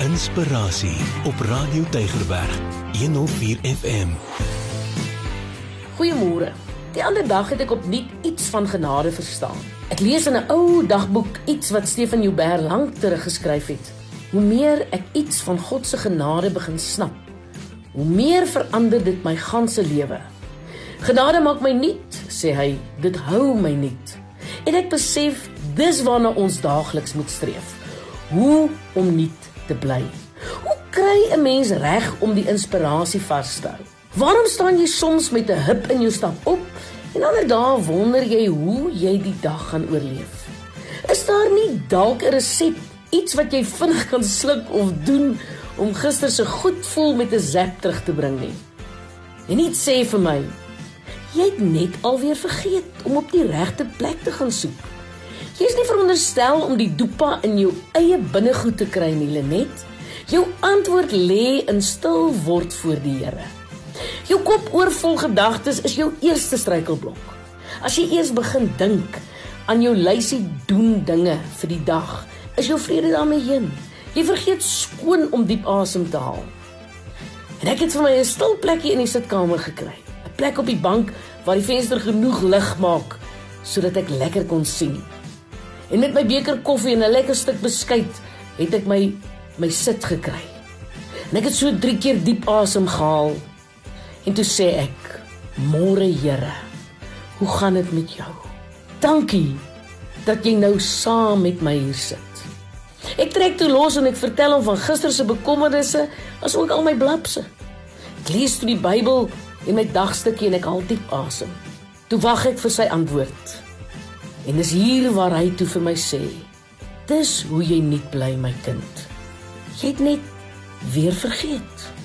Inspirasie op Radio Tygerberg 104 FM. Goeiemôre. Die ander dag het ek opnuut iets van genade verstaan. Ek lees in 'n ou dagboek iets wat Stefan Joubert lank terug geskryf het. Hoe meer ek iets van God se genade begin snap, hoe meer verander dit my ganse lewe. Genade maak my nuut, sê hy. Dit hou my nuut. En ek besef dis waarna ons daagliks moet streef. Hoe om nuut te bly. Hoe kry 'n mens reg om die inspirasie vas te hou? Waarom staan jy soms met 'n hip in jou stap op en ander dae wonder jy hoe jy die dag gaan oorleef? Is daar nie dalk 'n resep, iets wat jy vinnig kan sluk of doen om gister se goed voel met 'n zap terug te bring nie? En net sê vir my, jy het net alweer vergeet om op die regte plek te gaan soek. Jy is nie veronderstel om die dopa in jou eie binnegoed te kry nie, Lenet. Jou antwoord lê in stil word voor die Here. Jou kop oorvol gedagtes is jou eerste struikelblok. As jy eers begin dink aan jou lysie doen dinge vir die dag, is jou vrede daarmee heen. Jy vergeet skoon om diep asem te haal. En ek het vir my 'n stil plekkie in die sitkamer gekry, 'n plek op die bank waar die venster genoeg lig maak sodat ek lekker kon sien. En met my beker koffie en 'n lekker stuk beskuit het ek my my sit gekry. En ek het so 3 keer diep asem gehaal. En toe sê ek: "Môre Here, hoe gaan dit met jou? Dankie dat jy nou saam met my hier sit." Ek trek toe los en ek vertel hom van gister se bekommernisse, asook al my blapse. Ek lees toe die Bybel en my dagstukkie en ek haal diep asem. Toe wag ek vir sy antwoord. En dis hier waar hy toe vir my sê: "Dis hoe jy nie bly my kind. Jy het net weer vergeet."